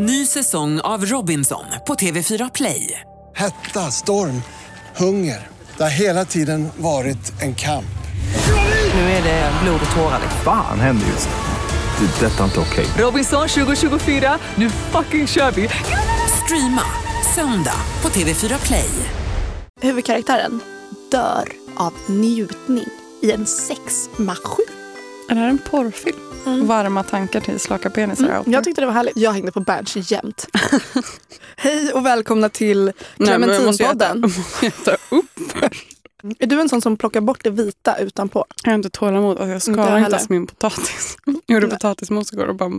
Ny säsong av Robinson på TV4 Play. Hetta, storm, hunger. Det har hela tiden varit en kamp. Nu är det blod och tårar. Fan händer just nu. Det. är Detta är inte okej. Robinson 2024, nu fucking kör vi! Streama söndag på TV4 Play. Huvudkaraktären dör av njutning i en sexmaskin. Är det här en porrfilm? Varma tankar till slaka penisar. Mm. Jag tyckte det var härligt. Jag hängde på Berns jämt. Hej och välkomna till Nej, Clementinpodden. måste jag äta upp. Är du en sån som plockar bort det vita utanpå? Jag har inte tålamod. Alltså jag skalar inte ens min potatis. Jag gjorde Nej. potatismos igår och bara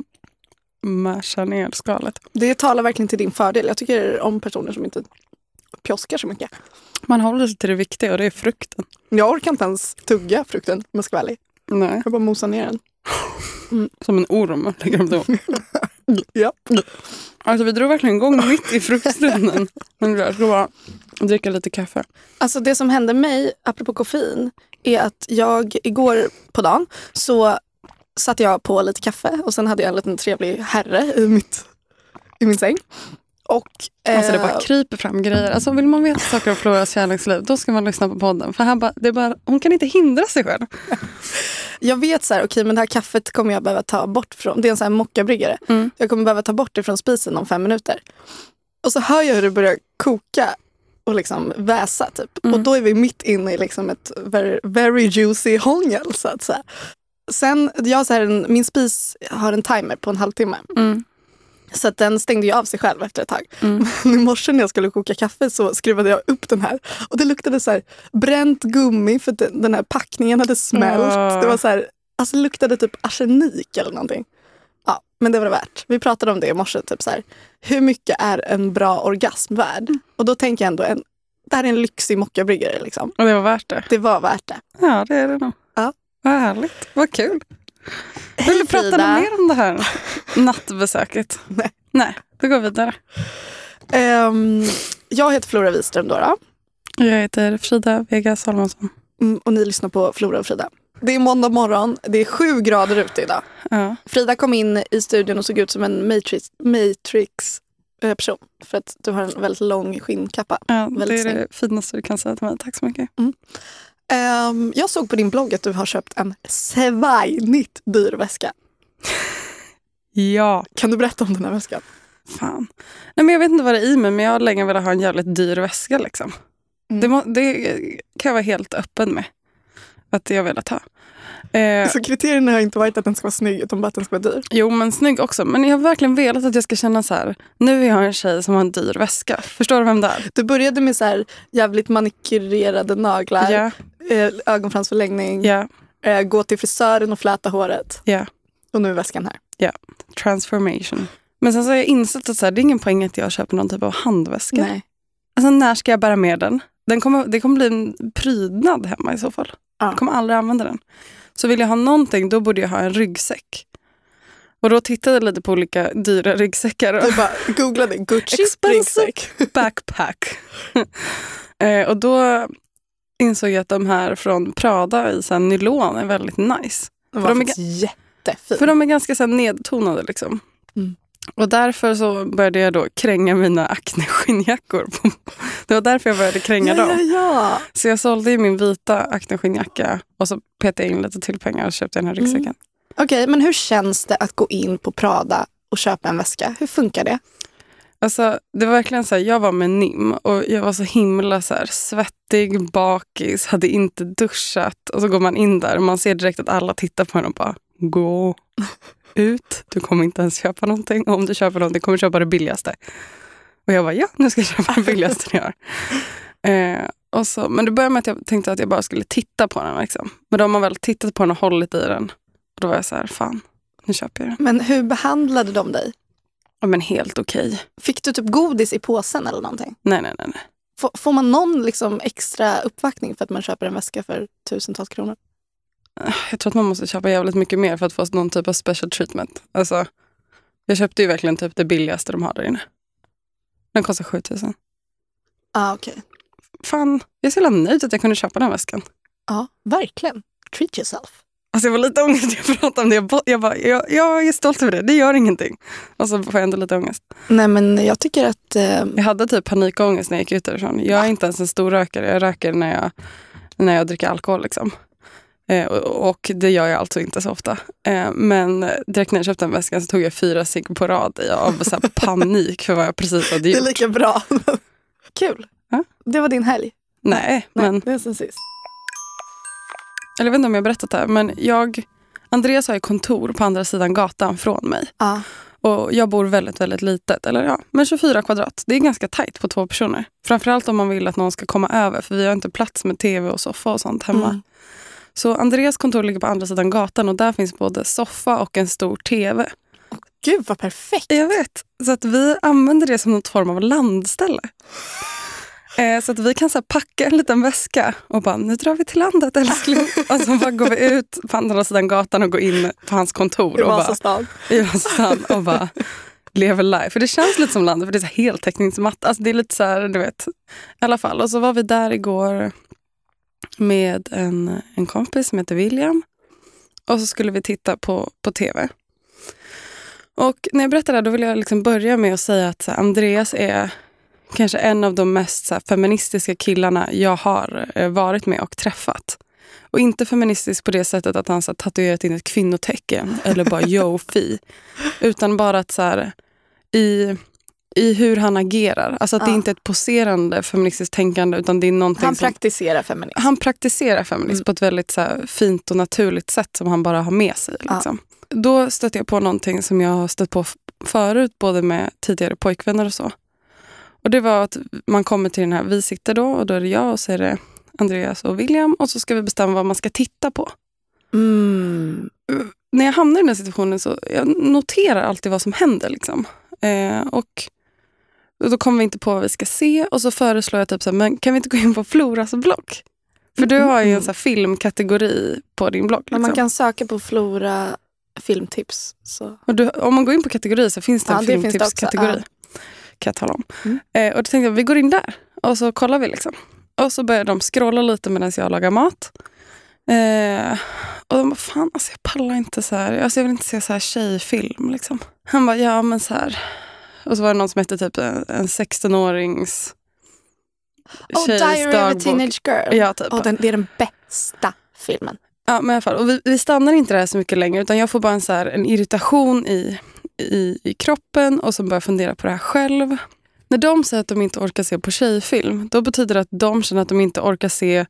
mashar ner skalet. Det talar verkligen till din fördel. Jag tycker om personer som inte pjoskar så mycket. Man håller sig till det viktiga och det är frukten. Jag orkar inte ens tugga frukten om jag ska vara ärlig. Nej, Jag bara mosar ner den. som en orm lägger de då. Ja. Alltså vi drog verkligen igång mitt i fruktstunden. Men jag ska bara dricka lite kaffe. Alltså det som hände mig, apropå koffein, är att jag igår på dagen så satte jag på lite kaffe och sen hade jag en liten trevlig herre i, mitt, i min säng. Och, Alltså det eh, bara kryper fram grejer. Alltså vill man veta saker om Floras kärleksliv då ska man lyssna på podden. För här bara, det bara, hon kan inte hindra sig själv. Jag vet så här, okej men det här kaffet kommer jag behöva ta bort från, det är en sån här mockabryggare. Mm. Jag kommer behöva ta bort det från spisen om fem minuter. Och så hör jag hur det börjar koka och liksom väsa typ. Mm. Och då är vi mitt inne i liksom ett very, very juicy hångel så att säga. Sen, jag så här min spis har en timer på en halvtimme. Mm. Så den stängde ju av sig själv efter ett tag. Mm. Men i morse när jag skulle koka kaffe så skruvade jag upp den här. Och det luktade så här bränt gummi för att den här packningen hade smält. Ah. Det var så här, alltså luktade typ arsenik eller någonting. Ja, men det var det värt. Vi pratade om det i morse. Typ så här, hur mycket är en bra orgasm värd? Och då tänker jag ändå, en, det här är en lyxig mockabryggare. Liksom. Och det var värt det. Det var värt det. Ja, det är det nog. Ja. Vad härligt. Vad kul. Vill Hej du prata Frida. mer om det här nattbesöket? Nej. Nej, vi går vidare. Ehm, jag heter Flora Wiström då. då. Jag heter Frida Vega Salomonsson. Mm, och ni lyssnar på Flora och Frida. Det är måndag morgon, det är sju grader ute idag. Ja. Frida kom in i studion och såg ut som en Matrix, Matrix eh, person. För att du har en väldigt lång skinnkappa. Ja, det är det finaste du kan säga till mig. Tack så mycket. Ehm, jag såg på din blogg att du har köpt en svajnigt dyr väska. Ja, Kan du berätta om den här väskan? fan. Nej, men jag vet inte vad det är i mig, men jag har länge velat ha en jävligt dyr väska. Liksom. Mm. Det, må, det kan jag vara helt öppen med. Att jag velat ha. Eh, Så kriterierna har inte varit att den ska vara snygg utan bara att den ska vara dyr. Jo, men snygg också. Men jag har verkligen velat att jag ska känna så här. Nu är jag en tjej som har en dyr väska. Förstår du vem det är? Du började med så här jävligt manikurerade naglar, Ja, eh, ögonfransförlängning, ja, eh, gå till frisören och fläta håret. ja. Och nu är väskan här. Transformation. Men sen så har jag insett att så här, det är ingen poäng att jag köper någon typ av handväska. Nej. Alltså när ska jag bära med den? den kommer, det kommer bli en prydnad hemma i så fall. Ja. Jag kommer aldrig använda den. Så vill jag ha någonting, då borde jag ha en ryggsäck. Och då tittade jag lite på olika dyra ryggsäckar. Och Du bara googlade Gucci ryggsäck. backpack. eh, och då insåg jag att de här från Prada i så nylon är väldigt nice. För var de är faktiskt jättefin. För de är ganska så nedtonade. Liksom. Mm. Och därför så började jag då kränga mina Acne-skinnjackor. Det var därför jag började kränga ja, ja, dem. ja. Så jag sålde min vita Acne-skinnjacka och så petade jag in lite till pengar och köpte den här ryggsäcken. Mm. Okej, men hur känns det att gå in på Prada och köpa en väska? Hur funkar det? Alltså, det var verkligen så här, jag var med Nim och jag var så himla så här, svettig, bakis, hade inte duschat. Och så går man in där och man ser direkt att alla tittar på en och bara gå ut. Du kommer inte ens köpa någonting. Om du köper någonting kommer du köpa det billigaste. Och jag bara, ja, nu ska jag köpa det billigaste jag har. Eh, och så, men det började med att jag tänkte att jag bara skulle titta på den. Liksom. Men då har man väl tittat på den och hållit i den. Och då var jag så här, fan, nu köper jag den. Men hur behandlade de dig? Ja, men helt okej. Fick du typ godis i påsen eller någonting? Nej, nej, nej. nej. Får, får man någon liksom extra uppvaktning för att man köper en väska för tusentals kronor? Jag tror att man måste köpa jävligt mycket mer för att få någon typ av special treatment. Alltså, jag köpte ju verkligen typ det billigaste de har där inne. Den kostar 7000. Ah, okej. Fan, jag är så jävla nöjd att jag kunde köpa den väskan. Ja, verkligen. Treat yourself. Alltså jag var lite ångest när jag pratade om det. Jag, jag, bara, jag, jag är stolt över det, det gör ingenting. Och så får jag ändå lite ångest. Nej men jag tycker att... Eh, Jag hade typ panikångest när jag gick ut därifrån. Jag är inte ens en stor rökare. Jag röker när jag, när jag dricker alkohol. Liksom. Eh, och, det gör jag alltså inte så ofta. Eh, men direkt när jag köpte den väskan så tog jag fyra cigg på rad av så panik för vad jag precis hade det är gjort. lika bra. Kul. Ja. Det var din helg. Nej, Nej, men det är sen sist. eller jag vet inte om jag har berättat det här, men jag, Andreas har ju kontor på andra sidan gatan från mig. Ja. Och jag bor väldigt, väldigt litet. Eller ja, men 24 kvadrat. Det är ganska tajt på två personer. Framförallt om man vill att någon ska komma över. För vi har inte plats med tv och soffa och sånt hemma. Mm. Så Andreas kontor ligger på andra sidan gatan och där finns både soffa och en stor tv. Gud vad perfekt. Jag vet. Så att vi använder det som något form av landställe. Eh, Så att vi kan så packa en liten väska och bara, nu drar vi till landet älskling. Och så bara går vi ut på andra sidan gatan och går in på hans kontor. I Vasastan. i Vasastan och bara lever life. För det känns lite som landet, för det är heltäckningsmatta. Alltså det är lite så här, du vet. I alla fall. Och så var vi där igår med en, en kompis som heter William. Och så skulle vi titta på, på tv. Och när jag berättar det här, då vill jag liksom börja med att säga att Andreas är kanske en av de mest feministiska killarna jag har eh, varit med och träffat. Och inte feministisk på det sättet att han så här, tatuerat in ett kvinnotecken eller bara yo fi. Utan bara att så här, i, i hur han agerar. Alltså att det Ja. inte är ett poserande feministiskt tänkande utan det är någonting Han som... praktiserar feminism. Han praktiserar feminism Mm. på ett väldigt så här, fint och naturligt sätt som han bara har med sig. Ja. Liksom. Då stötte jag på någonting som jag har stött på förut, både med tidigare pojkvänner och så. Och det var att man kommer till den här, vi sitter då och då är det jag och så är det Andreas och William och så ska vi bestämma vad man ska titta på. Mm. När jag hamnar i den här situationen så jag noterar alltid vad som händer. Liksom. Eh, och och då kommer vi inte på vad vi ska se och så föreslår jag typ så här, men kan vi inte gå in på Floras blogg? För du har ju en så här filmkategori på din blogg. Men man Liksom. kan söka på Flora filmtips. Så. Och du, om man går in på kategori så finns det en Ja, också, filmtipskategori. Kan jag tala om. Mm. Eh, och då tänkte jag vi går in där och så kollar vi. liksom. Och så börjar de scrolla lite medan jag lagar mat. Eh, och de bara, fan alltså jag pallar inte så här. Alltså, jag vill inte se så här tjejfilm. Liksom. Han bara, ja men så här. Och så var det någon som hette typ en, en 16-årings Oh, Diary of a dagbok. Teenage Girl. Ja, typ. Och den, det är den bästa filmen. Ja, men i alla fall. Och vi, vi stannar inte där så mycket längre utan jag får bara en, så här, en irritation i, i, i kroppen och så börjar fundera på det här själv. När de säger att de inte orkar se på tjejfilm, då betyder det att de känner att de inte orkar se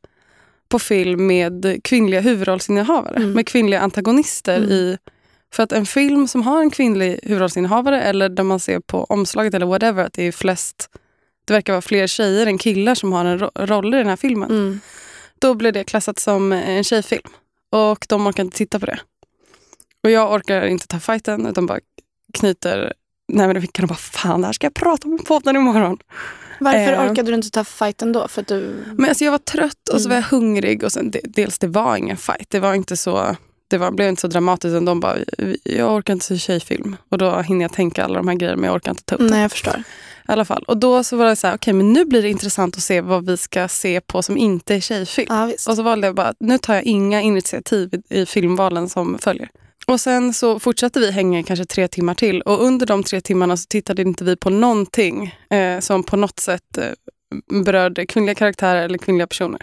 på film med kvinnliga huvudrollsinnehavare, Mm. med kvinnliga antagonister Mm. i för att en film som har en kvinnlig huvudrollsinnehavare eller där man ser på omslaget eller whatever att det är flest, det verkar vara fler tjejer än killar som har en ro- roll i den här filmen Mm. då blir det klassat som en tjejfilm. Och de orkar inte titta på det. Och jag orkar inte ta fighten utan bara knyter näven i fickan och bara fan det här ska jag prata om i podden imorgon. Varför Eh. orkade du inte ta fighten då? För att du... Men alltså jag var trött och så Mm. var jag hungrig och sen de- dels det var ingen fight. Det var inte så det var, blev inte så dramatiskt utan de bara jag orkar inte se tjejfilm. Och då hinner jag tänka alla de här grejerna men jag orkar inte ta upp det. Nej, jag förstår. I alla fall. Och då så var det så här, okej men nu blir det intressant att se vad vi ska se på som inte är tjejfilm. Ja. Och så valde jag bara, nu tar jag inga initiativ i, i filmvalen som följer. Och sen så fortsatte vi hänga kanske tre timmar till. Och under de tre timmarna så tittade inte vi på någonting eh, som på något sätt eh, berörde kvinnliga karaktärer eller kvinnliga personer.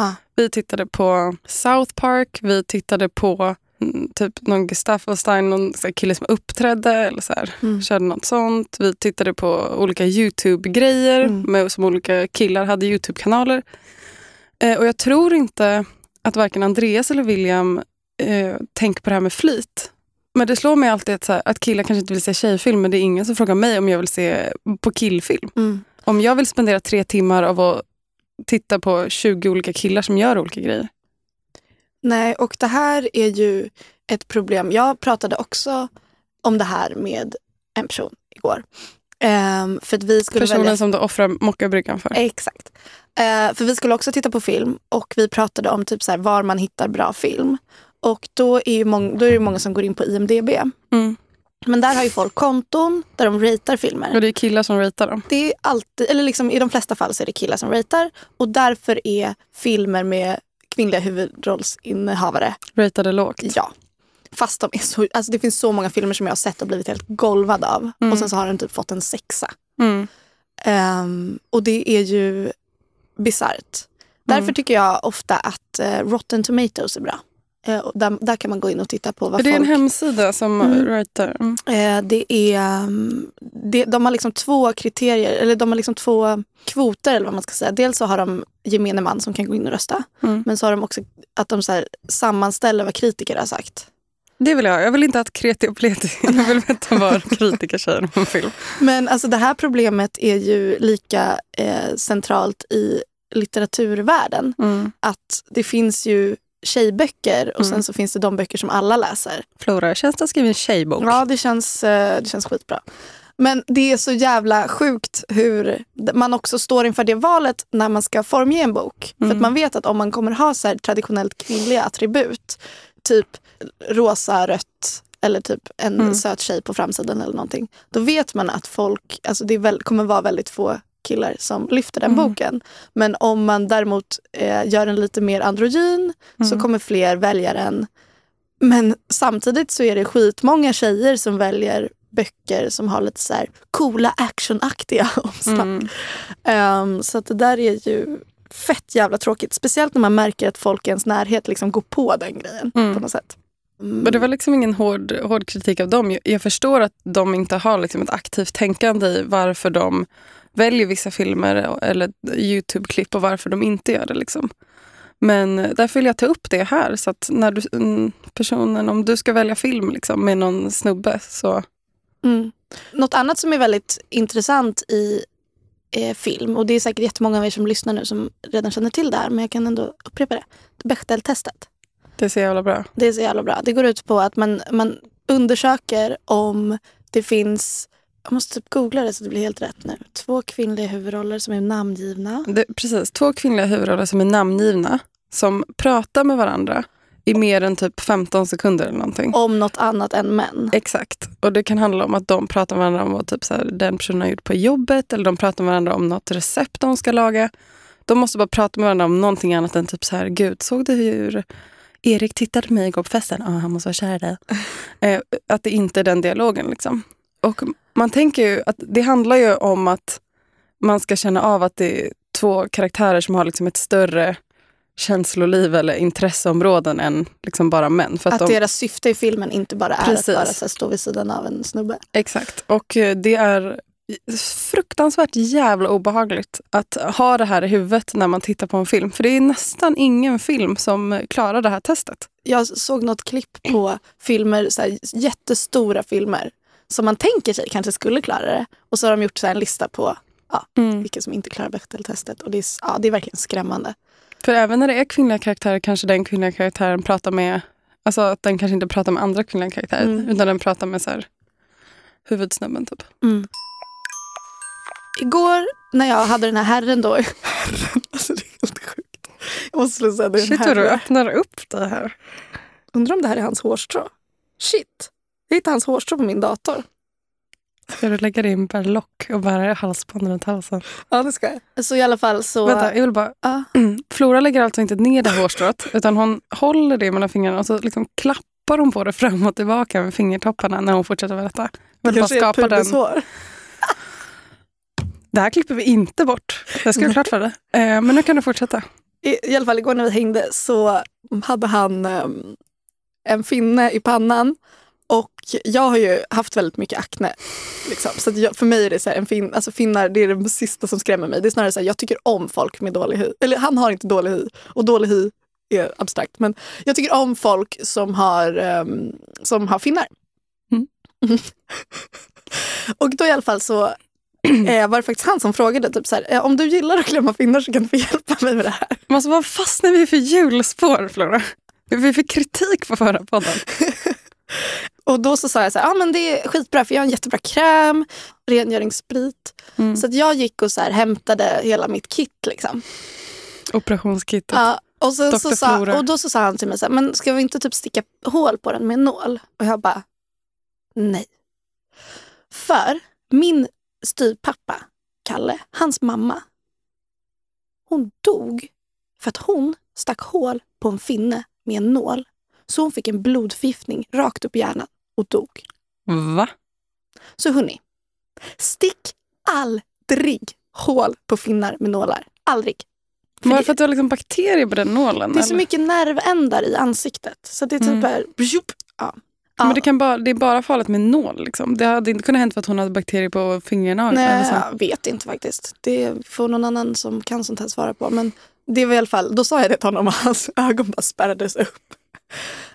Ja. Vi tittade på South Park, vi tittade på mm, typ någon Gustaffelstein, någon så här kille som uppträdde eller så här, Mm. körde något sånt. Vi tittade på olika YouTube-grejer Mm. med, som olika killar hade YouTube-kanaler. Eh, och jag tror inte att varken Andreas eller William eh, tänker på det här med flit. Men det slår mig alltid att, så här, att killar kanske inte vill se tjejfilm men det är ingen som frågar mig om jag vill se på killfilm. Mm. Om jag vill spendera tre timmar av att titta på 20 olika killar som gör olika grejer. Nej, och det här är ju ett problem. Jag pratade också om det här med en person igår. Ehm, för att vi skulle Personen välja... som du offrar mockabryggan för. Exakt. Eh, för vi skulle också titta på film och vi pratade om typ så här, var man hittar bra film. Och då är, ju mång- då är det många som går in på IMDB. Mm. Men där har ju folk konton där de ratear filmer. Och det är killar som ratear dem. Det är alltid, eller liksom, I de flesta fall så är det killar som ratear och därför är filmer med kvinnliga huvudrollsinnehavare. Ratade lågt. Ja. Fast de är så, alltså det finns så många filmer som jag har sett och blivit helt golvad av. Mm. Och sen så har den typ fått en sexa. Mm. Ehm, och det är ju bisarrt. Därför Mm. tycker jag ofta att eh, Rotten Tomatoes är bra. Eh, där, där kan man gå in och titta på vad Är det folk... en hemsida som Mm. ratar? Mm. Eh, det är, um, det, de har liksom två kriterier, eller de har liksom två kvoter eller vad man ska säga. Dels så har de gemene man som kan gå in och rösta. Mm. Men så har de också att de så sammanställer vad kritiker har sagt. Det vill jag. Jag vill inte att kreti och pleti. Jag vill veta vad kritiker säger om en film. Men alltså det här problemet är ju lika eh, centralt i litteraturvärlden. Mm. Att det finns ju tjejböcker och Mm. sen så finns det de böcker som alla läser. Flora, känns det att skriva en tjejbok? Ja, det känns, eh, det känns skitbra. Men det är så jävla sjukt hur man också står inför det valet när man ska formge en bok. För Mm. att man vet att om man kommer ha så här traditionellt kvinnliga attribut, typ rosa, rött eller typ en Mm. söt tjej på framsidan eller någonting. Då vet man att folk, alltså det väl, kommer vara väldigt få killar som lyfter den Mm. boken. Men om man däremot eh, gör den lite mer androgyn så Mm. kommer fler välja den. Men samtidigt så är det skitmånga tjejer som väljer böcker som har lite så här coola actionaktiga omslag. Mm. Ehm, så att det där är ju fett jävla tråkigt. Speciellt när man märker att folk i ens närhet liksom går på den grejen Mm. på något sätt. Mm. Men det var liksom ingen hård, hård kritik av dem. Jag, jag förstår att de inte har liksom ett aktivt tänkande i varför de väljer vissa filmer eller Youtube-klipp och varför de inte gör det. Liksom. Men därför vill jag ta upp det här. Så att när du, mm, personen, om du ska välja film liksom, med någon snubbe så... Mm. Något annat som är väldigt intressant i eh, film, och det är säkert jättemånga av er som lyssnar nu som redan känner till det här, men jag kan ändå upprepa det. Bechdel-testet. Det är så jävla bra. Det är så jävla bra. Det går ut på att man, man undersöker om det finns, jag måste typ googla det så det blir helt rätt nu. Två kvinnliga huvudroller som är namngivna. Det, precis, två kvinnliga huvudroller som är namngivna som pratar med varandra i mer än typ 15 sekunder eller någonting. Om något annat än män. Exakt. Och det kan handla om att de pratar med varandra om vad typ så här, den personen har gjort på jobbet eller de pratar med varandra om något recept de ska laga. De måste bara prata med varandra om någonting annat än typ så här, gud såg du hur Erik tittade på mig igår på festen? Ja, han måste vara kär i dig. eh, att det inte är den dialogen liksom. Och man tänker ju att det handlar ju om att man ska känna av att det är två karaktärer som har liksom ett större känsloliv eller intresseområden än liksom bara män. För Att att de, deras syfte i filmen inte bara är Precis. att bara så stå vid sidan av en snubbe. Exakt. Och eh, det är fruktansvärt jävla obehagligt att ha det här i huvudet när man tittar på en film. För det är nästan ingen film som klarar det här testet. Jag såg något klipp på filmer, så här, jättestora filmer som man tänker sig kanske skulle klara det. Och så har de gjort så en lista på ja, vilka som inte klarar Bechdel-testet. Och det är, ja, det är verkligen skrämmande. För även när det är kvinnliga karaktärer kanske den kvinnliga karaktären pratar med, alltså att den kanske inte pratar med andra kvinnliga karaktärer Mm. utan den pratar med så här, huvudsnubben typ. Igår när jag hade den här herren då. Herren, alltså det är helt sjukt. Jag måste säga det är en Shit vad du öppnar upp det här. Undrar om det här är hans hårstrå. Shit. Jag hittade hans hårstrå på min dator. Ska du lägga din berlock och bära halsband runt halsen? Ja det ska jag. Så i alla fall så. Vänta, jag vill bara... Ja. Flora lägger alltså inte ner det hårstrået utan hon håller det mellan fingrarna och så liksom klappar hon på det fram och tillbaka med fingertopparna när hon fortsätter berätta. Jag vill bara kanske är skapa den. Det här klipper vi inte bort. Jag ska göra klart för det. Eh, men nu kan du fortsätta. I, I alla fall igår när vi hängde så hade han em, en finne i pannan. Och jag har ju haft väldigt mycket akne. Liksom. Så jag, för mig är det så här, en fin, alltså finnar det är det sista som skrämmer mig. Det är snarare så här, jag tycker om folk med dålig hy. Eller han har inte dålig hy. Och dålig hy är abstrakt. Men jag tycker om folk som har, em, som har finnar. Mm. och då i alla fall så eh, var det faktiskt han som frågade typ så här, eh, om du gillar att klämma finnar så kan du få hjälpa mig med det här. Men alltså, vad fastnar vi för hjulspår, Flora? Vi fick kritik på förra podden. Och då så sa jag så här, ja men det är skitbra för jag har en jättebra kräm, rengöringssprit. Mm. Så att jag gick och så här, hämtade hela mitt kit liksom. Operationskittet. Ja, och, så, så sa, och då så sa han till mig så här, men ska vi inte typ sticka hål på den med en nål? Och jag bara, nej. För min styvpappa, Kalle, hans mamma, hon dog För att hon stack hål på en finne med en nål. Så hon fick en blodförgiftning rakt upp i hjärnan och dog. Va? Så hörni, stick aldrig hål på finnar med nålar. Aldrig. För Var det det- för att du har liksom bakterier på den nålen? Det är så eller? mycket nervändar i ansiktet. Så det är typ Mm. bjup, Ja. Ja. Men det, kan bara, det är bara farligt med nål. Liksom. Det hade inte kunnat hänt för att hon hade bakterier på fingrarna. Nej, så. jag vet inte faktiskt. Det får någon annan som kan sånt här svara på. Men det var i alla fall, då sa jag det till honom och hans ögon bara spärrades upp.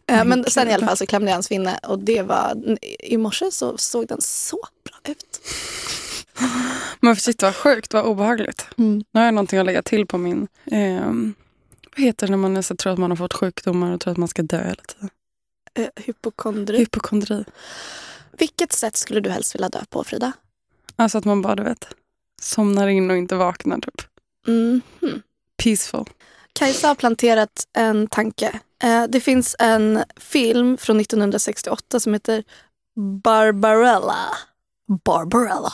Eh, Men Men sen i alla fall så klämde jag hans finne och det var, i morse så såg den så bra ut. Men shit vad sjukt, vad obehagligt. Mm. Nu har jag någonting att lägga till på min... ehm, vad heter det när man så tror att man har fått sjukdomar och tror att man ska dö hela tiden? Eh, hypokondri. Hypokondri. Vilket sätt skulle du helst vilja dö på Frida? Alltså att man bara, du vet, somnar in och inte vaknar typ. Mhm. Peaceful. Kajsa har planterat en tanke. Eh, det finns en film från 1968 som heter Barbarella. Barbarella.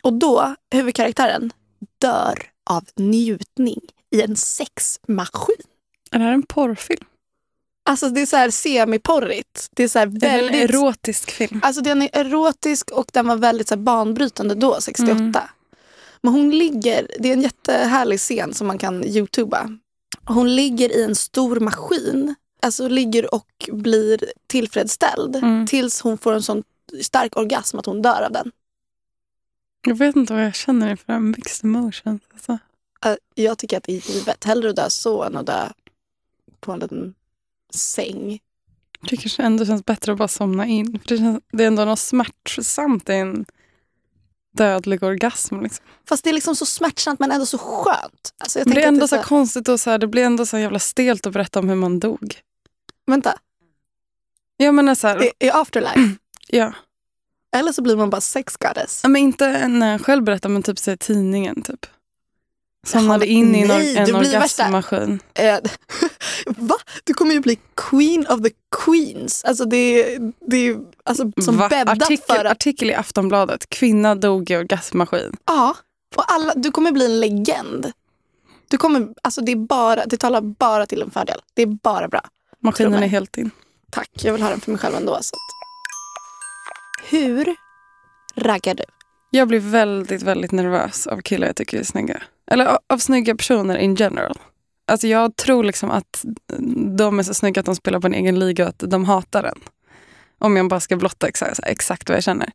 Och då, huvudkaraktären dör av njutning i en sexmaskin. Är det här en porrfilm? Alltså det är så här semiporrigt. Det är så här Är det en väldigt... erotisk film? Alltså den är erotisk och den var väldigt så här banbrytande då, 68. Mm. Men hon ligger, det är en jättehärlig scen som man kan youtuba. Hon ligger i en stor maskin, alltså ligger och blir tillfredsställd Mm. tills hon får en sån stark orgasm att hon dör av den. Jag vet inte vad jag känner inför det här mixed emotions. Alltså. Eh, Jag tycker att det är givet. Hellre att dö så än att dö på en liten säng. Det kanske ändå känns bättre att bara somna in. För det, känns, det är ändå något smärtsamt i en dödlig orgasm. Liksom. Fast det är liksom så smärtsamt men ändå så skönt. Alltså det är tänker att ändå så här konstigt och så här, det blir ändå så jävla stelt att berätta om hur man dog. Vänta, Jag menar så här, i, i afterlife. ja. Eller så blir man bara sex goddess. Ja, Men inte när jag själv berättar, men typ så i tidningen. Typ. Jaha, in i en, nej, en värsta- orgasmmaskin. Eh, Va? Du kommer ju bli queen of the queens. Alltså det är, det är alltså som Va? bäddat Artikel, för att... artikel i Aftonbladet. Kvinna dog i orgasmmaskin. Ja, och alla, du kommer bli en legend. Du kommer, alltså det, är bara, det talar bara till en fördel. Det är bara bra. Maskinen är helt in. Tack, jag vill ha den för mig själv ändå. Så. Hur raggar du? Jag blir väldigt, väldigt nervös av killar jag tycker är snygga. Eller av, av snygga personer in general. Alltså jag tror liksom att de är så snygga att de spelar på en egen liga och att de hatar den. Om jag bara ska blotta exakt, alltså, exakt vad jag känner.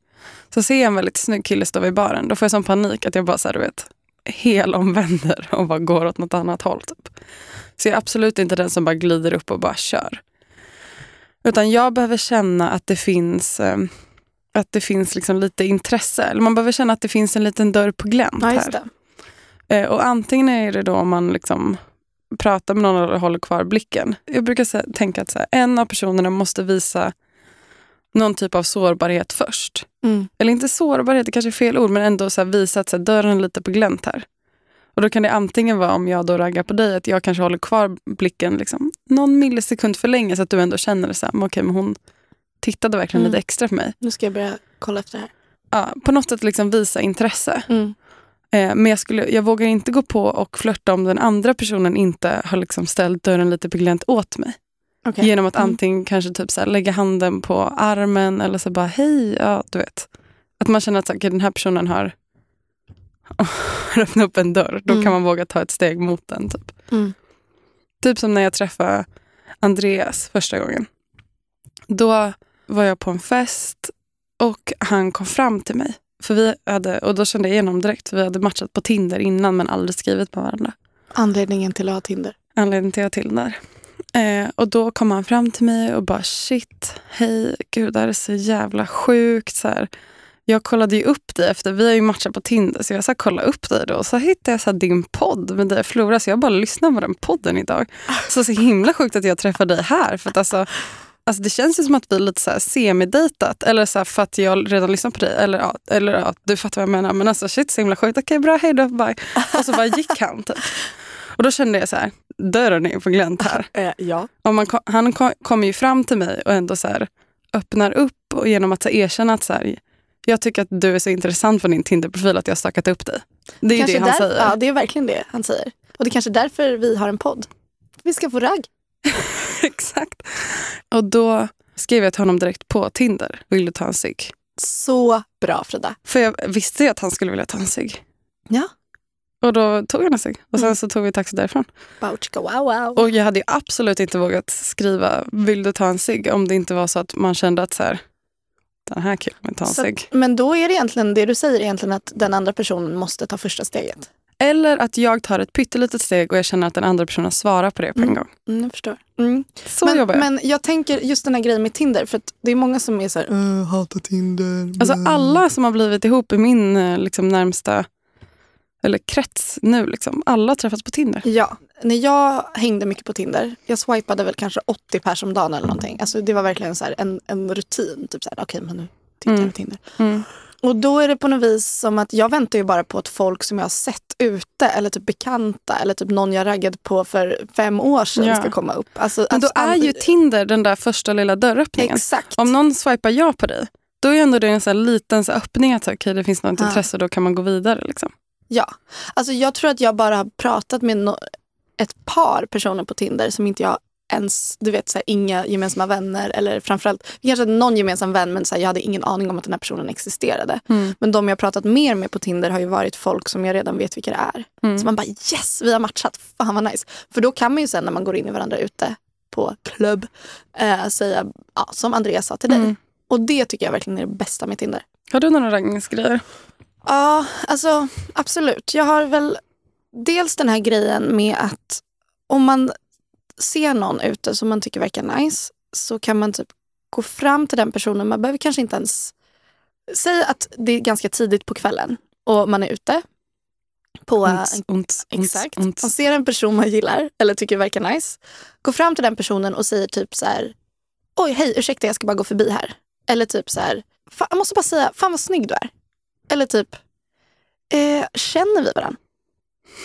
Så ser jag en väldigt snygg kille stå vid baren, då får jag sån panik att jag bara så här, du vet, helomvänder och bara går åt något annat håll. Typ. Så jag är absolut inte den som bara glider upp och bara kör. Utan jag behöver känna att det finns eh, att det finns liksom lite intresse. Eller man behöver känna att det finns en liten dörr på glänt här. det. Eh, och antingen är det då om man liksom pratar med någon eller håller kvar blicken. Jag brukar tänka att så här, en av personerna måste visa någon typ av sårbarhet först. Mm. Eller inte sårbarhet, det kanske är fel ord, men ändå så här visa att så här, dörren är lite på glänt här. Och då kan det antingen vara om jag då raggar på dig, att jag kanske håller kvar blicken liksom, någon millisekund för länge så att du ändå känner så här, men okej, men hon tittade verkligen Mm. lite extra på mig. Nu ska jag börja kolla efter det här. Ja, på något sätt liksom visa intresse. Mm. Eh, men jag, skulle, jag vågar inte gå på och flörta om den andra personen inte har liksom ställt dörren lite på glänt åt mig. Okej. Genom att Mm. antingen kanske typ så här lägga handen på armen eller så bara hej, ja du vet. Att man känner att så, här, okej, den här personen har öppnat upp en dörr. Då Mm. kan man våga ta ett steg mot den. Typ, Mm. typ som när jag träffade Andreas första gången. Då jag på en fest och han kom fram till mig. För vi hade, och då kände jag igenom direkt, för vi hade matchat på Tinder innan men aldrig skrivit med varandra. Anledningen till att ha Tinder. Anledningen till att har Tinder. Eh, och då kom han fram till mig och bara shit, hej, gud det här är så jävla sjukt. Så här. Jag kollade ju upp dig efter, vi har ju matchat på Tinder, så jag sa kolla upp dig då. Så hittade jag så din podd med dig och Flora, så jag bara lyssnade på den podden idag. Så så himla sjukt att jag träffade dig här. För att alltså, alltså det känns ju som att vi är lite så här semidejtat. Eller så för att jag redan lyssnar på dig. Eller, ja, eller ja, du fattar vad jag menar. Men alltså shit så himla sjukt. Okej bra, hej då, bye. Och så bara gick han typ. Och då kände jag så här, dörren är på glänt här. Eh, ja. Och man, han ko- kommer ju fram till mig och ändå så här, öppnar upp och genom att så här, erkänna att så här, jag tycker att du är så intressant på din Tinder-profil att jag har stökat upp dig. Det är ju det han där- säger. Ja, det är verkligen det han säger. Och det är kanske är därför vi har en podd. Vi ska få ragg. Exakt. Och då skrev jag till honom direkt på Tinder. Vill du ta en cigg? Så bra Frida. För jag visste ju att han skulle vilja ta en cigg. Ja. Och då tog han en cigg. Och sen Mm. så tog vi taxi därifrån. Bouchka wow wow. Och jag hade ju absolut inte vågat skriva vill du ta en cigg om det inte var så att man kände att så här, den här killen vill ta en cigg. Men då är det egentligen det du säger egentligen att den andra personen måste ta första steget. Eller att jag tar ett pyttelitet steg och jag känner att den andra personen svarar på det på en Mm. gång. Mm, jag förstår. Mm. Så men, jobbar jag. men jag tänker just den här grejen med Tinder. För det är många som är så här, "Äh, hatar Tinder. Alltså bla." alla som har blivit ihop i min eh, liksom, närmsta eller krets nu, liksom, alla har träffats på Tinder. Ja, när jag hängde mycket på Tinder, jag swipade väl kanske 80 pers om dagen eller någonting. Alltså det var verkligen så en, en rutin. Typ så här, okej men nu tittar jag Mm. på Tinder. Och då är det på något vis som att jag väntar ju bara på att folk som jag har sett ute eller typ bekanta eller typ någon jag raggade på för fem år sedan Ja. ska komma upp. Alltså, Men då är ju Tinder den där första lilla dörröppningen. Exakt. Om någon swipar ja på dig, då är ändå det en sån här liten så här öppning att okay, det finns något Ja. intresse då kan man gå vidare. Liksom. Ja. Alltså jag tror att jag bara har pratat med no- ett par personer på Tinder som inte jag ens, du vet, så här, inga gemensamma vänner eller framförallt, vi kanske hade någon gemensam vän men så här, jag hade ingen aning om att den här personen existerade. Mm. Men de jag pratat mer med på Tinder har ju varit folk som jag redan vet vilka det är. Mm. Så man bara yes, vi har matchat, fan vad nice. För då kan man ju sen när man går in i varandra ute på klubb eh, säga, ja, som Andreas sa till dig. Mm. Och det tycker jag verkligen är det bästa med Tinder. Har du några raggningsgrejer? Ja, alltså absolut. Jag har väl dels den här grejen med att om man ser någon ute som man tycker verkar nice så kan man typ gå fram till den personen. Man behöver kanske inte ens... Säg att det är ganska tidigt på kvällen och man är ute på Ont, en ont, Exakt. ont. Man ser en person man gillar eller tycker verkar nice. Gå fram till den personen och säger typ så här. Oj, hej, ursäkta, jag ska bara gå förbi här. Eller typ så här. "Fan, Jag måste bara säga, fan vad snygg du är. Eller typ, eh, känner vi varandra?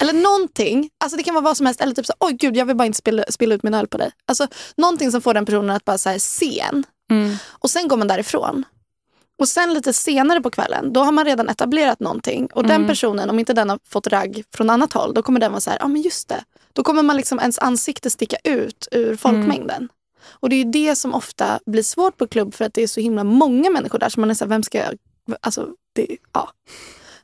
Eller någonting. Alltså det kan vara vad som helst. Eller typ så oj gud, jag vill bara inte spilla, spilla ut min öl på dig. Alltså någonting som får den personen att bara så här, se en. Mm. Och sen går man därifrån. Och sen lite senare på kvällen, då har man redan etablerat någonting. Och den Mm. personen, om inte den har fått ragg från annat håll, då kommer den vara så här, ja ah, men just det. Då kommer man liksom ens ansikte sticka ut ur folkmängden. Och det är ju det som ofta blir svårt på klubb för att det är så himla många människor där. Så man är så här, vem ska jag... Alltså, det, ja.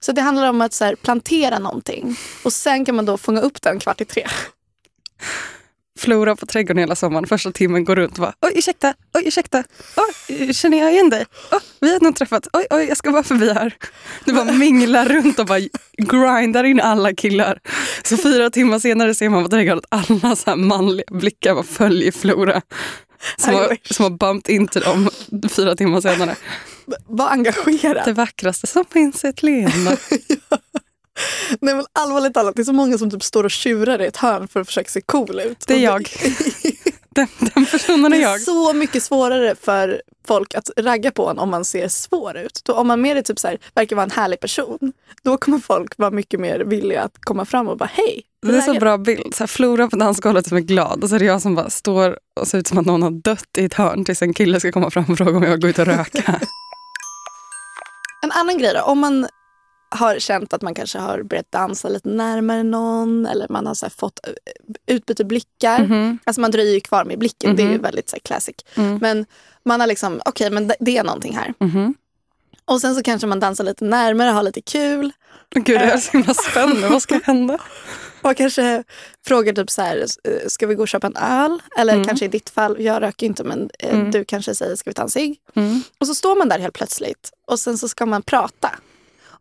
Så det handlar om att så här, plantera någonting. Och sen kan man då fånga upp den kvart i tre. Flora på trädgården hela sommaren. Första timmen går runt och bara oj ursäkta, oj ursäkta, oj, känner jag igen dig? Oj, vi har nog träffats, oj oj jag ska bara förbi här. Du bara minglar runt och bara grindar in alla killar. Så fyra timmar senare ser man på trädgården att alla så här manliga blickar bara följer Flora. Som har, som har bumpt into dem fyra timmar senare. Var engagerad. Det vackraste som finns är ett leende. Nej men allvarligt talat, det är så många som typ står och tjurar i ett hörn för att försöka se cool ut. Det är jag. Den, den personen är Det är jag. så mycket svårare för folk att ragga på en om man ser svår ut. Då, om man mer är typ så här, verkar vara en härlig person, då kommer folk vara mycket mer villiga att komma fram och bara hej. Det är så läget?" bra bild. Så här, Flora på dansgolvet som är glad och så är det jag som bara står och ser ut som att någon har dött i ett hörn tills en kille ska komma fram och fråga om jag går ut och röka. En annan grej då, om man har känt att man kanske har börjat dansa lite närmare någon eller man har så fått eh, utbyte blickar. Mhm. Alltså man dröjer ju kvar med blicken, det är ju Mhm. väldigt så här, classic. Mm. Men man har liksom, okej men det, är någonting här. Mhm. Och sen så kanske man dansar lite närmare, har lite kul. Gud, det är så himla spännande. Vad ska hända? Och kanske frågar typ så här, eh, ska vi gå och köpa en öl? Eller Mm. kanske i ditt fall, jag röker inte men eh, Mm. du kanske säger, ska vi ta en cigg? Mm. Och så står man där helt plötsligt och sen så ska man prata.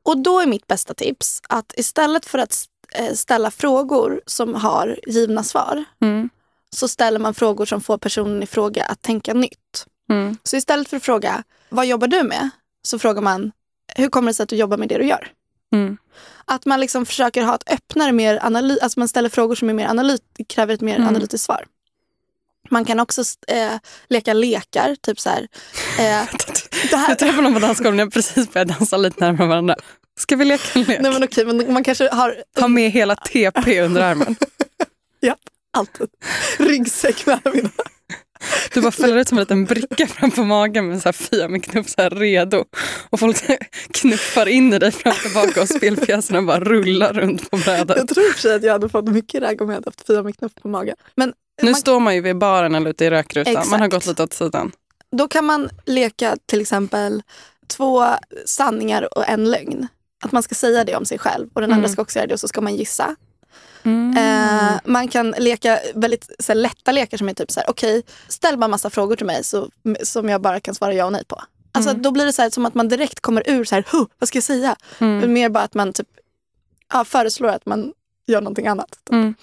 Och då är mitt bästa tips att istället för att eh, ställa frågor som har givna svar Mm. så ställer man frågor som får personen i fråga att tänka nytt. Mm. Så istället för att fråga, vad jobbar du med? Så frågar man, hur kommer det sig att du jobbar med det du gör? Mm. Att man liksom försöker ha ett öppnare, mer analy- alltså man ställer frågor som är mer analyt- kräver ett mer Mm. analytiskt svar. Man kan också eh, leka lekar, typ så här. Eh, det här Jag träffade någon på dansgolvet när jag precis började dansa lite närmare varandra. Ska vi leka en lek? nej men okej, men man kanske har Ha med hela TP under armen. ja, alltid ryggsäck med alla mina. Du bara fäller ut som en liten bricka framför magen med så här fia med knuff så här redo. Och folk knuffar in i dig fram och tillbaka och spelpjäserna bara rullar runt på brädet. Jag tror i och för sig att jag hade fått mycket ragg om jag hade haft Fia med knuff på magen. Men Nu man, står man ju vid baren eller ute i rökrutan. Man har Exakt. gått lite åt sidan. då kan man leka till exempel två sanningar och en lögn. Att man ska säga det om sig själv och den andra ska också göra det och så ska man gissa. Eh, man kan leka väldigt så här, lätta lekar som är typ så här, okej, ställ bara massa frågor till mig så, som jag bara kan svara ja och nej på. Alltså då blir det så här, som att man direkt kommer ur så här, "Huh, vad ska jag säga? Men Mer bara att man typ ja, föreslår att man gör någonting annat. typ.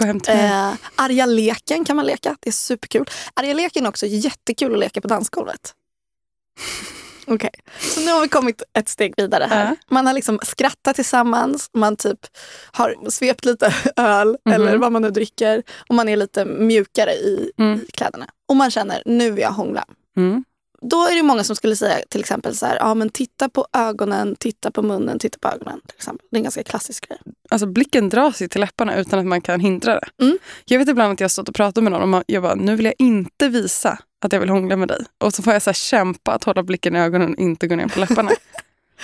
Mm. Gå hem till. Eh, arga leken kan man leka. Det är superkul. Arga leken är också jättekul att leka på dansgolvet. Okej, så nu har vi kommit ett steg vidare här. Ja. Man har liksom skrattat tillsammans, man typ har svept lite öl eller vad man nu dricker och man är lite mjukare i, Mm. i kläderna. Och man känner, nu vill jag hångla. Mm. Då är det många som skulle säga till exempel så här, ja men titta på ögonen, titta på munnen, titta på ögonen. Till exempel. Det är en ganska klassisk grej. Alltså blicken dras ju till läpparna utan att man kan hindra det. Mm. Jag vet ibland att jag stått och pratat med någon och jag bara, nu vill jag inte visa att jag vill hångla med dig. Och så får jag så kämpa att hålla blicken i ögonen och inte gå ner på läpparna.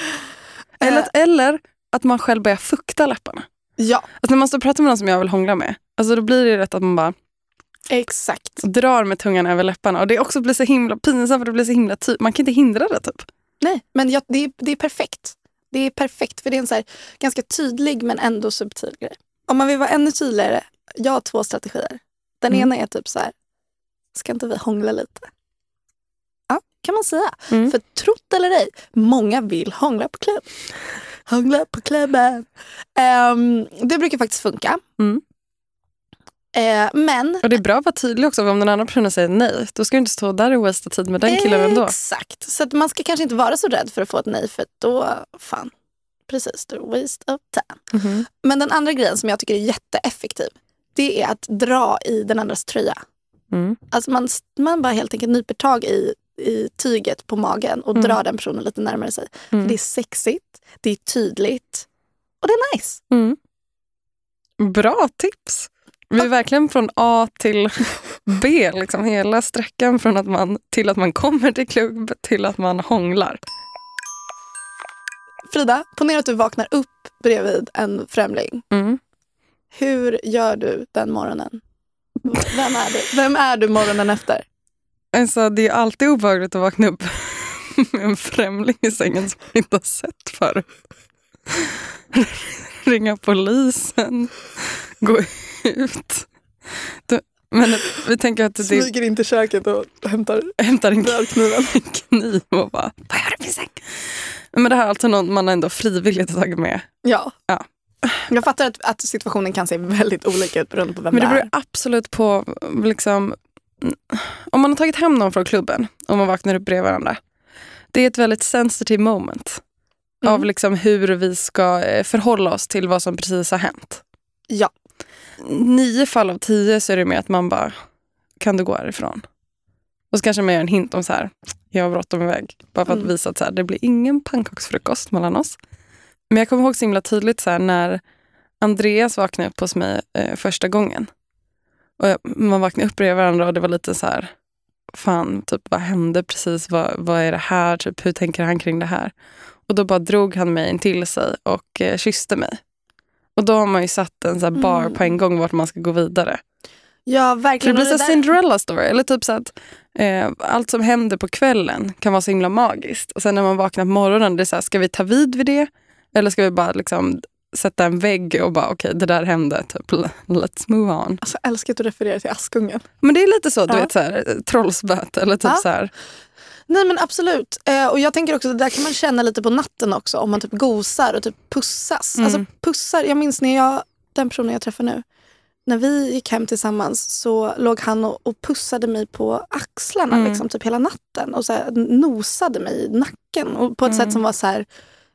eller, att, eller att man själv börjar fukta läpparna. Ja, Alltså när man står och pratar med någon som jag vill hångla med, alltså då blir det rätt att man bara exakt. drar med tungan över läpparna. Och det också blir så himla pinsamt för det blir så himla ty- Man kan inte hindra det typ. Nej, men jag, det, är, det är perfekt. Det är perfekt för det är en så här, ganska tydlig men ändå subtil grej. Om man vill vara ännu tydligare, jag har två strategier. Den Mm. ena är typ så här, ska inte vi hångla lite? Ja, kan man säga. Mm. För trott eller ej, många vill hångla på klubb. Hångla på klubben. Ehm, det brukar faktiskt funka. Mm. Eh, men Och det är bra att vara tydlig också. För om den andra personen säger nej, då ska du inte stå där och wastea tid med den killen ändå. Exakt. Så man ska kanske inte vara så rädd för att få ett nej för då, fan, precis, du waste of time. Mhm. Men den andra grejen som jag tycker är jätteeffektiv, det är att dra i den andras tröja. Mm. Alltså man, man bara helt enkelt nyper tag i, i tyget på magen och Mm. drar den personen lite närmare sig. Mm. Det är sexigt, det är tydligt och det är nice. Mm. Bra tips! Vi är verkligen från A till B, liksom hela sträckan från att man, till att man kommer till klubb till att man hånglar. Frida, ponera att du vaknar upp bredvid en främling. Mm. Hur gör du den morgonen? Vem är du? Vem är du morgonen efter? Alltså, det är alltid obehagligt att vakna upp med en främling i sängen som man inte har sett förut. Ringa polisen, gå ut. Du, men vi tänker att det Smyger in till köket och hämtar hämtar en brödkniven. kniv och bara, vad gör du min säng? Men det här är alltså någon man ändå frivilligt har tagit med. Ja. Ja. Jag fattar att, att situationen kan se väldigt olika ut beroende på vem Men det det beror är. absolut på, liksom, om man har tagit hem någon från klubben och man vaknar upp bredvid varandra. Det är ett väldigt sensitive moment Mm. av liksom hur vi ska eh, förhålla oss till vad som precis har hänt. Ja. Nio fall av tio så är det med att man bara, kan du gå härifrån? Och så kanske man gör en hint om så här, jag har bråttom iväg. Bara för att Mm. visa att så här, det blir ingen pannkaksfrukost mellan oss. Men jag kommer ihåg så himla tydligt så här, när Andreas vaknade upp hos mig eh, första gången. Och jag, man vaknade upp bredvid varandra och det var lite så här, fan, typ vad hände precis? Vad, vad är det här? Typ, hur tänker han kring det här? Och då bara drog han mig in till sig och eh, kysste mig. Och då har man ju satt en så bar Mm. på en gång vart man ska gå vidare. Ja, verkligen. blir så det här där- Cinderella story. Eller typ så att eh, allt som händer på kvällen kan vara så himla magiskt. Och sen när man vaknar på morgonen, det är så här, ska vi ta vid vid det? Eller ska vi bara liksom sätta en vägg och bara okej, det där hände. Typ, let's move on. Alltså, jag älskar att du refererar till Askungen. Men det är lite så, du Ja. vet, så här, trollspöt eller typ Ja. så här. Nej men absolut. Eh, och jag tänker också att det där kan man känna lite på natten också. Om man typ gosar och typ pussas. Mm. Alltså pussar. Jag minns när jag, den personen jag träffar nu. När vi gick hem tillsammans så låg han och, och pussade mig på axlarna Mm. liksom, typ hela natten. Och så här, nosade mig i nacken. Och på ett Mm. sätt som var så här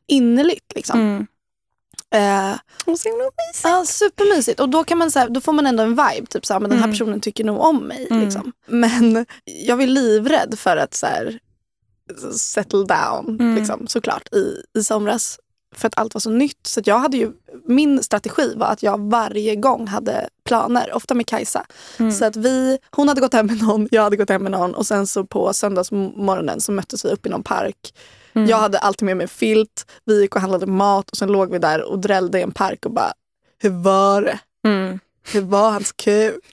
innerligt. Liksom. Mm. Eh, Och så himla mysigt. Ja, supermysigt. Och då, kan man, så här, då får man ändå en vibe. Typ så här, men den här Mm. personen tycker nog om mig. Mm. Liksom. Men jag var livrädd för att så här, settle down. Mm. Liksom, såklart, i, i somras. För att allt var så nytt. Så jag hade ju min strategi var att jag varje gång hade planer, ofta med Kajsa. Så att vi, hon hade gått hem med någon, jag hade gått hem med någon och sen så på söndagsmorgonen så möttes vi upp i någon park. Jag hade alltid med mig filt, vi gick och handlade mat och sen låg vi där och drällde i en park och bara, hur var det? Mm. Hur var hans kuk?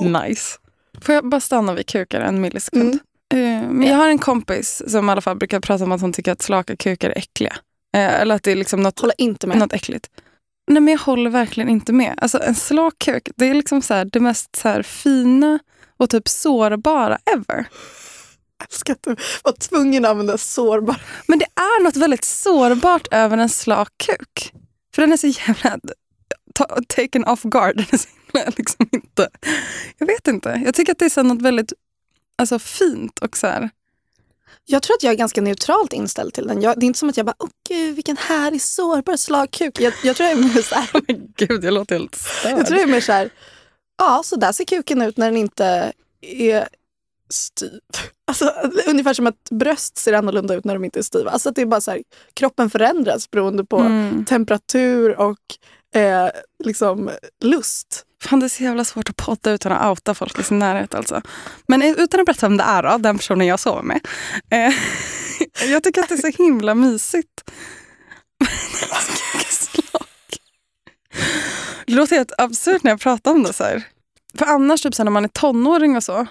Nice. Får jag bara stanna vid kukar en millisekund? Eh, men jag har en kompis som i alla fall brukar prata om att hon tycker att slaka kukar är äckliga. Eh, eller att det är liksom något, Håller inte med. något äckligt. Nej men jag håller verkligen inte med. Alltså en slak kuk, det är liksom så här, det mest så här fina och typ sårbara ever. Jag älskar att du var tvungen att använda sårbar. Men det är något väldigt sårbart över en slak kuk. För den är så jävla ta, taken off guard. Den är så himla liksom inte... Jag vet inte. Jag tycker att det är så något väldigt alltså, fint och så här... Jag tror att jag är ganska neutralt inställd till den. Jag, det är inte som att jag bara, åh gud vilken härlig sårbar slagkuk. Jag, jag tror jag är mer så här, Gud, jag låter helt störd. jag tror jag är mer så här, ja så där ser kuken ut när den inte är styv. Alltså, ungefär som att bröst ser annorlunda ut när de inte är styva. Alltså att det är bara så här, kroppen förändras beroende på Mm. temperatur och eh, liksom lust. Fan, det är så jävla svårt att podda utan att outa folk i sin närhet. Alltså. Men utan att berätta vem det är då, den personen jag sover med. Eh, jag tycker att det är så himla mysigt. Det låter helt absurt när jag pratar om det. så här. För annars, typ så när man är tonåring och så,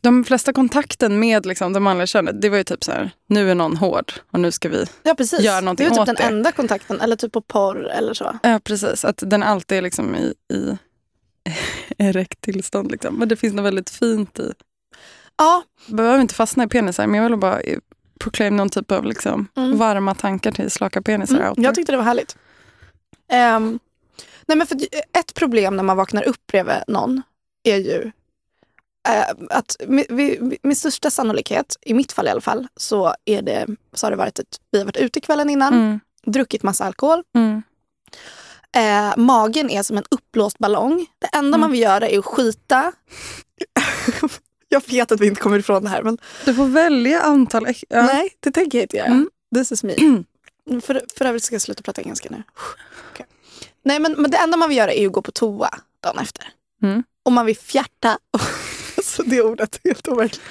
de flesta kontakten med liksom, det manliga könet, det var ju typ så här, nu är någon hård och nu ska vi... Ja precis. Gör någonting det är typ åt den det. enda kontakten. Eller typ på porr eller så. Ja, precis. Att den alltid är liksom i, i erekt tillstånd. Liksom. Men det finns något väldigt fint i Ja, behöver inte fastna i penisar, men jag vill bara proclaim någon typ av liksom, Mm. varma tankar till slaka penisar Mm, jag tyckte det var härligt. Ehm, nej men för ett problem när man vaknar upp bredvid någon är ju eh, att med, med, med största sannolikhet, i mitt fall i alla fall, så, är det, så har det varit ett, vi har varit ute kvällen innan, Mm, druckit massa alkohol. Eh, magen är som en uppblåst ballong. Det enda Mm. man vill göra är att skita. jag vet att vi inte kommer ifrån det här men Du får välja antal... Ja. nej, det tänker jag inte göra. Mm. This is me. för, för övrigt ska jag sluta prata engelska nu. Okej. Nej men, men det enda man vill göra är att gå på toa dagen efter. Mm. Och man vill fjärta. alltså det ordet är helt overkligt.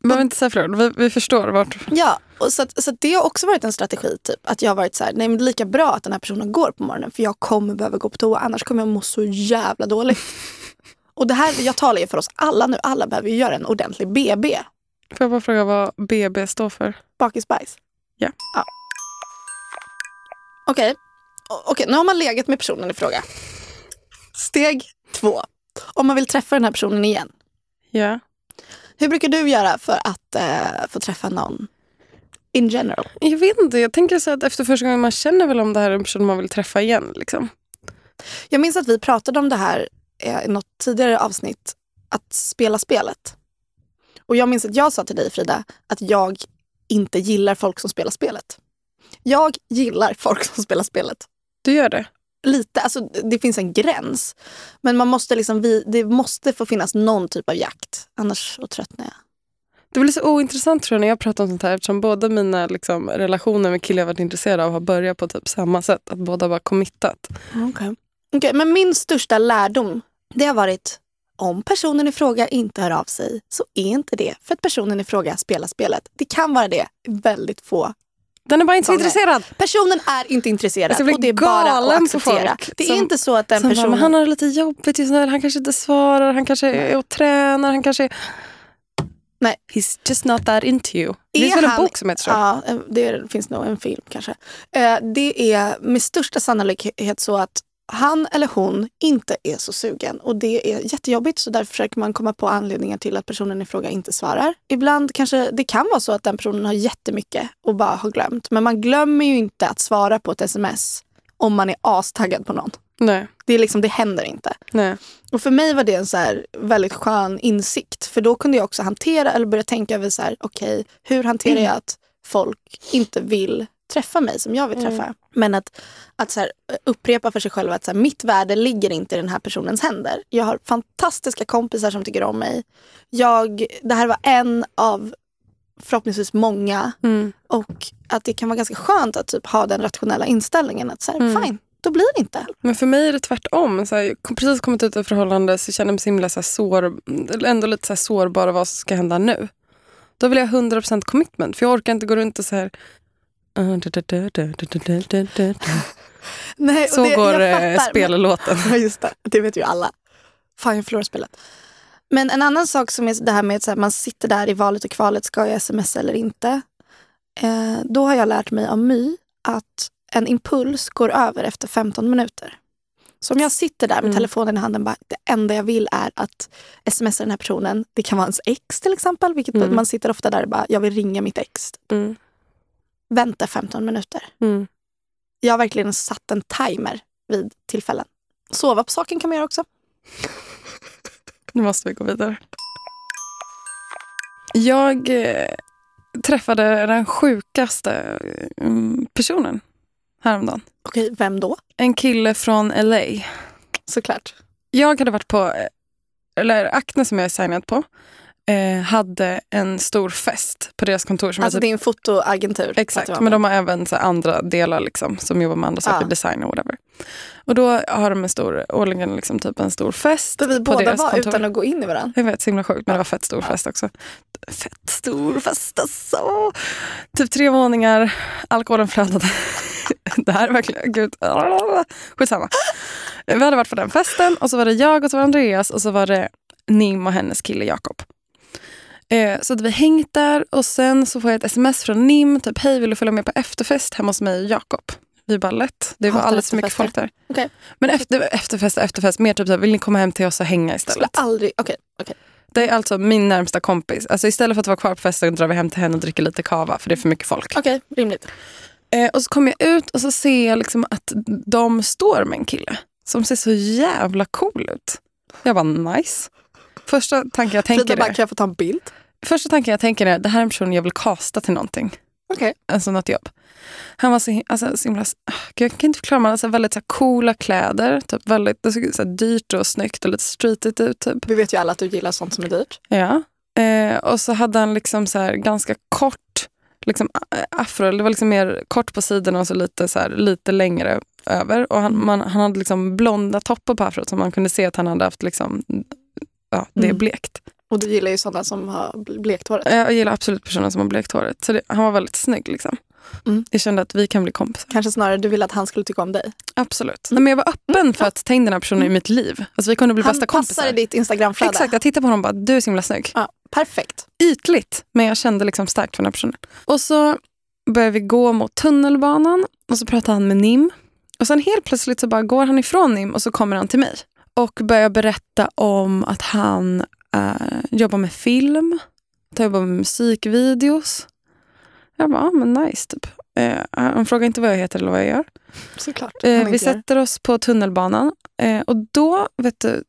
Behöver inte säga ord. vi, vi förstår vart... Ja, och så, att, så att det har också varit en strategi. Typ, att jag har varit så här, nej men det är lika bra att den här personen går på morgonen för jag kommer behöva gå på toa annars kommer jag må så jävla dåligt. och det här, jag talar ju för oss alla nu, alla behöver ju göra en ordentlig BB. Får jag bara fråga vad BB står för? Bakisbajs. Ja. ja. Okej, O- Okej, nu har man legat med personen i fråga. Steg två. Om man vill träffa den här personen igen. Ja. Hur brukar du göra för att eh, få träffa någon in general? Jag vet inte, jag tänker så att efter första gången man känner väl om det här är en person man vill träffa igen. Liksom. Jag minns att vi pratade om det här eh, i något tidigare avsnitt, att spela spelet. Och jag minns att jag sa till dig Frida att jag inte gillar folk som spelar spelet. Jag gillar folk som spelar spelet. Du gör det? Lite, alltså det finns en gräns. Men man måste liksom, vi, det måste få finnas någon typ av jakt. Annars så tröttnar jag. Det blir så ointressant tror jag när jag pratar om sånt här eftersom båda mina liksom, relationer med killar jag varit intresserade av har börjat på typ samma sätt. Att båda bara committat. Okay. Okay, men min största lärdom det har varit om personen i fråga inte hör av sig så är inte det för att personen i fråga spelar spelet. Det kan vara det i väldigt få. Den är bara inte så intresserad. Personen är inte intresserad Alltså, jag och det är bara att acceptera. Det är som- inte så att den bara, personen... men han har det lite jobbigt just nu. Han kanske inte svarar. Han kanske är och tränar. Han kanske... Nej. He's just not that into you. Det finns Är väl en bok som heter så? Ja, det finns nog en film kanske. Eh, Det är med största sannolikhet så att han eller hon inte är så sugen och det är jättejobbigt så därför försöker man komma på anledningar till att personen i fråga inte svarar. Ibland kanske det kan vara så att den personen har jättemycket och bara har glömt. Men man glömmer ju inte att svara på ett sms om man är astaggad på någon. Nej. Det, är liksom, det händer inte. Nej. Och för mig var det en så väldigt skön insikt. För då kunde jag också hantera eller börja tänka över så här, okej, hur hanterar jag att folk inte vill träffa mig som jag vill träffa. Men att, att så här, upprepa för sig själv att så här, mitt värde ligger inte i den här personens händer. Jag har fantastiska kompisar som tycker om mig. Jag, det här var en av förhoppningsvis många. Mm. Och att det kan vara ganska skönt att typ ha den rationella inställningen att så här, Mm. fine, då blir det inte. Men för mig är det tvärtom. Så här, jag precis kommit ut ur ett förhållande så jag känner mig så himla så här, sår, ändå lite så här, sårbar av vad som ska hända nu. Då vill jag ha 100% commitment för jag orkar inte gå runt och så här... Nej, Så det, går eh, spellåten. Just det. Det vet ju alla. Fan, jag förlorar spelet. Men en annan sak som är det här med att man sitter där i valet och kvalet, ska jag smsa eller inte? Eh, då har jag lärt mig av My att en impuls går över efter 15 minuter. Så om jag sitter där med Mm. telefonen i handen, bara, det enda jag vill är att smsa den här personen. Det kan vara ens ex till exempel, vilket Mm. man sitter ofta där och bara, jag vill ringa mitt ex. Mm. Vänta 15 minuter. Mm. Jag har verkligen satt en timer vid tillfällen. Sova på saken kan man göra också. Nu måste vi gå vidare. Jag eh, träffade den sjukaste mm, personen häromdagen. Okej, vem då? En kille från LA. Såklart. Jag hade varit på, eh, eller Acne som jag är signad på, eh, hade en stor fest på deras kontor. Som Alltså typ, din fotoagentur. Exakt, men de har även så andra delar liksom, som jobbar med andra saker, Ja. design och whatever. Och då har de en stor, årligen liksom typ en stor fest Där vi på båda deras var kontor. utan att gå in i varandra. Jag vet, så himla sjukt. Men det var fett stor fest också. Fett stor fest alltså. Typ tre våningar, alkoholen flödade. det här är verkligen, gud. Skitsamma. Vi hade varit på den festen och så var det jag och så var Andreas och så var det Nim och hennes kille Jakob. Eh, så att vi hängt där och sen så får jag ett sms från Nim. Typ, hej vill du följa med på efterfest hemma hos mig och Jakob? Vi bara lätt. Det var alldeles för mycket folk där. Okej. Men efter, efterfest, efterfest, mer typ så här, vill ni komma hem till oss och hänga Skulle istället? aldrig... Okej, okej. Det är alltså min närmsta kompis. Alltså istället för att vara kvar på festen drar vi hem till henne och dricker lite kava för det är för mycket folk. Okej, rimligt. Eh, och så kommer jag ut och så ser jag liksom att de står med en kille som ser så jävla cool ut. Jag bara nice. Första tanken jag tänker Frida bara, är, kan jag få ta en bild? Första tanken jag tänker är det här är en person jag vill kasta till någonting. Okej. Alltså något jobb. Han var så, alltså, så himla, ah, jag kan inte förklara, men han hade så här väldigt så här, coola kläder. Typ väldigt, så här, dyrt och snyggt och lite streetigt ut. Typ. Vi vet ju alla att du gillar sånt som är dyrt. Ja. Eh, och så hade han liksom så här ganska kort liksom a- afro. Det var liksom mer kort på sidorna och så lite, så här, lite längre över. Och han, man, han hade liksom blonda toppar på afrot så man kunde se att han hade haft liksom, ja, det är Mm. blekt. Och du gillar ju sådana som har bl- blekt håret. Jag gillar absolut personer som har blekt håret. Så det, han var väldigt snygg. Liksom. Mm. Jag kände att vi kan bli kompisar. Kanske snarare du ville att han skulle tycka om dig. Absolut. Nej, men jag var öppen för att ta in den här personen i mitt liv. Alltså, vi kunde bli Han bästa passar kompisar. i ditt Instagramflöde. Exakt, jag tittade på honom och bara, du är så himla snygg. Ja, perfekt. ytligt, men jag kände liksom starkt för den här personen. Och så började vi gå mot tunnelbanan och så pratade han med Nim. Och sen helt plötsligt så bara går han ifrån Nim och så kommer han till mig. Och börjar berätta om att han eh, jobbar med film, han jobbar med musikvideos. Jag bara, ah, men nice typ. Eh, han frågar inte vad jag heter eller vad jag gör. Såklart. Han vi sätter oss på tunnelbanan eh, och då, vet du,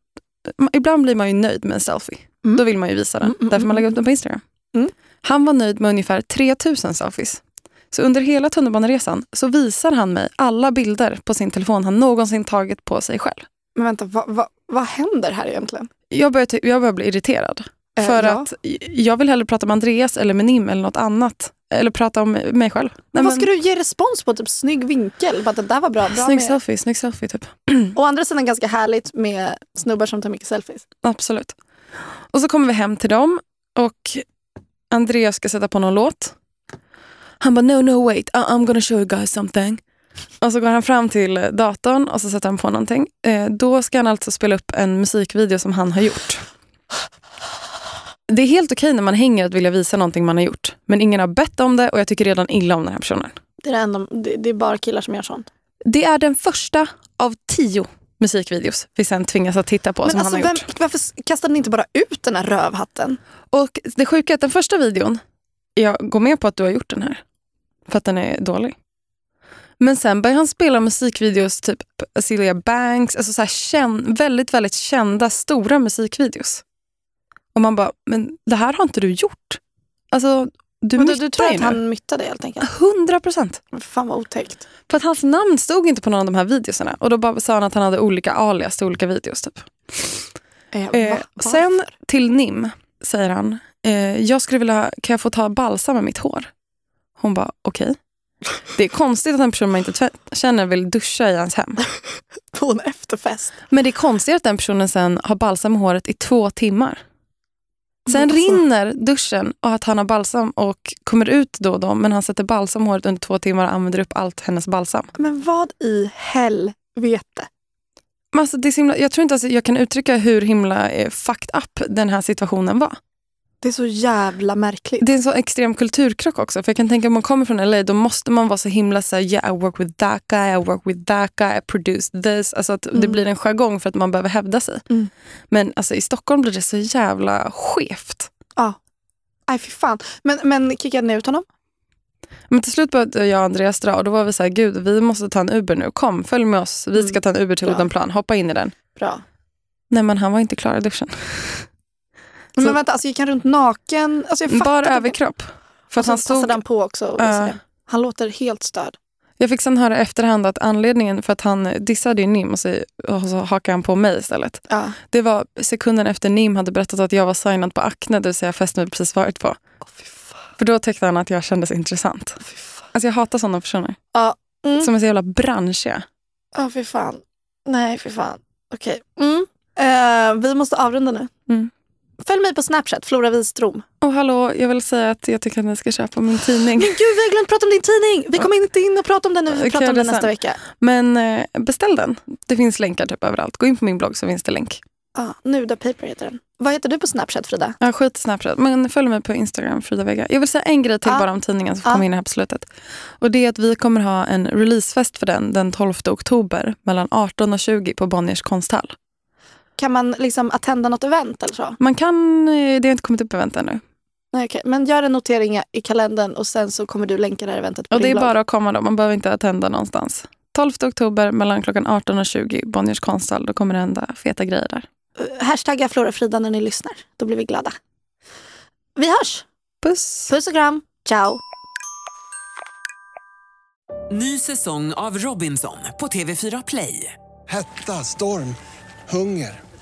ibland blir man ju nöjd med en selfie. Mm. Då vill man ju visa den. Mm, mm, Därför man mm, lägger upp den på Instagram. Mm. Han var nöjd med ungefär 3000 selfies. Så under hela tunnelbaneresan så visar han mig alla bilder på sin telefon han någonsin tagit på sig själv. Men vänta, vad, vad, vad händer här egentligen? Jag börjar, jag börjar bli irriterad. Eh, För ja. att jag vill hellre prata med Andreas eller med Nim eller något annat. Eller prata om mig själv. Nej, vad ska du ge respons på? Typ snygg vinkel? Bara, det där var bra. bra Snygg med. selfie, snygg selfie typ. Å andra sidan ganska härligt med snubbar som tar mycket selfies. Absolut. Och så kommer vi hem till dem och Andreas ska sätta på någon låt. Han bara, no, no, wait, I- I'm gonna show you guys something. Och så går han fram till datorn och så sätter han på någonting. Eh, då ska han alltså spela upp en musikvideo som han har gjort. Det är helt okej när man hänger att vilja visa någonting man har gjort. Men ingen har bett om det och jag tycker redan illa om den här personen. Det är, det, enda, det, det är bara killar som gör sånt. Det är den första av tio musikvideos vi sen tvingas att titta på Men som alltså, han har vem, gjort. varför kastade ni inte bara ut den här rövhatten? Och det sjuka är att den första videon, jag går med på att du har gjort den här. För att den är dålig. Men sen börjar han spela musikvideos, typ Celia Banks, alltså så här känn, väldigt, väldigt kända stora musikvideos. Och man bara, men det här har inte du gjort. Alltså, du Men du, myttar du tror att nu. han myttade helt enkelt? 100 procent. Fan vad otäckt. För att hans namn stod inte på någon av de här videosarna. Och då bara sa han att han hade olika alias till olika videos. Typ. Eh, Eh, sen till Nim säger han, eh, jag skulle vilja, kan jag få ta balsam med mitt hår? Hon bara, okej. Det är konstigt att en person man inte känner vill duscha i ens hem. På en efterfest. Men det är konstigt att den personen sen har balsam i håret i två timmar. Sen alltså- rinner duschen och att han har balsam och kommer ut då och då men han sätter balsam i håret under två timmar och använder upp allt hennes balsam. Men vad i helvete? Men alltså, det är himla, jag tror inte att jag kan uttrycka hur himla eh, fucked up den här situationen var. Det är så jävla märkligt. Det är en så extrem kulturkrock också. För jag kan tänka om man kommer från LA då måste man vara så himla så här, yeah I work with that guy, I work with that guy, I produced this. Alltså att det Mm. blir en jargong för att man behöver hävda sig. Mm. Men alltså, i Stockholm blir det så jävla skevt. Ja. Nej, fy fan. Men, men kickade ni ut honom? Men till slut började jag och Andreas dra och då var vi så här, gud vi måste ta en Uber nu. Kom, följ med oss. Vi ska ta en Uber till. Odenplan. Hoppa in i den. Bra. Nej men han var inte klar i duschen. Men, Så- vänta, alltså gick han runt naken? Alltså, jag Bara överkropp. För att så han stod passade han på också. det. Han låter helt störd. Jag fick sen höra efterhand att anledningen för att han dissade ju Nim och så, och så hakade han på mig istället. Ja. Det var sekunden efter Nim hade berättat att jag var signad på Acne, det vill säga festen vi precis varit på. Fan. För då tyckte han att jag kändes intressant. Fan. Alltså jag hatar sådana personer. Ja. Mm. Som är så jävla branschiga. Ja, fy fan. Nej, fy fan. Okej. Mm. Eh, vi måste avrunda nu. Mm. Följ mig på Snapchat, Flora Wiström. Och hallå, jag vill säga att jag tycker att ni ska köpa min tidning. Men gud, vi har glömt prata om din tidning. Vi kommer inte in och prata om den nu. Vi pratar om den nästa vecka. Men eh, beställ den. Det finns länkar typ överallt. Gå in på min blogg så finns det länk. Ja, Nuda Paper heter den. Vad heter du på Snapchat, Frida? Ja, skit i Snapchat. Men följ mig på Instagram, Frida Vega. Jag vill säga en grej till Ja. bara om tidningen Ja. kommer in här på slutet. Och det är att vi kommer ha en releasefest för den den 12 oktober mellan 18 och 20 på Bonniers konsthall. Kan man liksom attenda något event eller så? Man kan, eh, det har inte kommit upp event ännu. Nej, okej. Men gör en notering i- kalendern och sen så kommer du länka det här eventet på Och det är blogg. bara att komma då, man behöver inte attenda någonstans. 12 oktober mellan klockan 18 och 20, Bonniers konsthall. Då kommer det hända feta grejer där. Eh, Hashtagga Flora Frida när ni lyssnar. Då blir vi glada. Vi hörs! Puss! Puss och kram. Ciao! Ny säsong av Robinson på TV4 Play. Hetta, storm, hunger.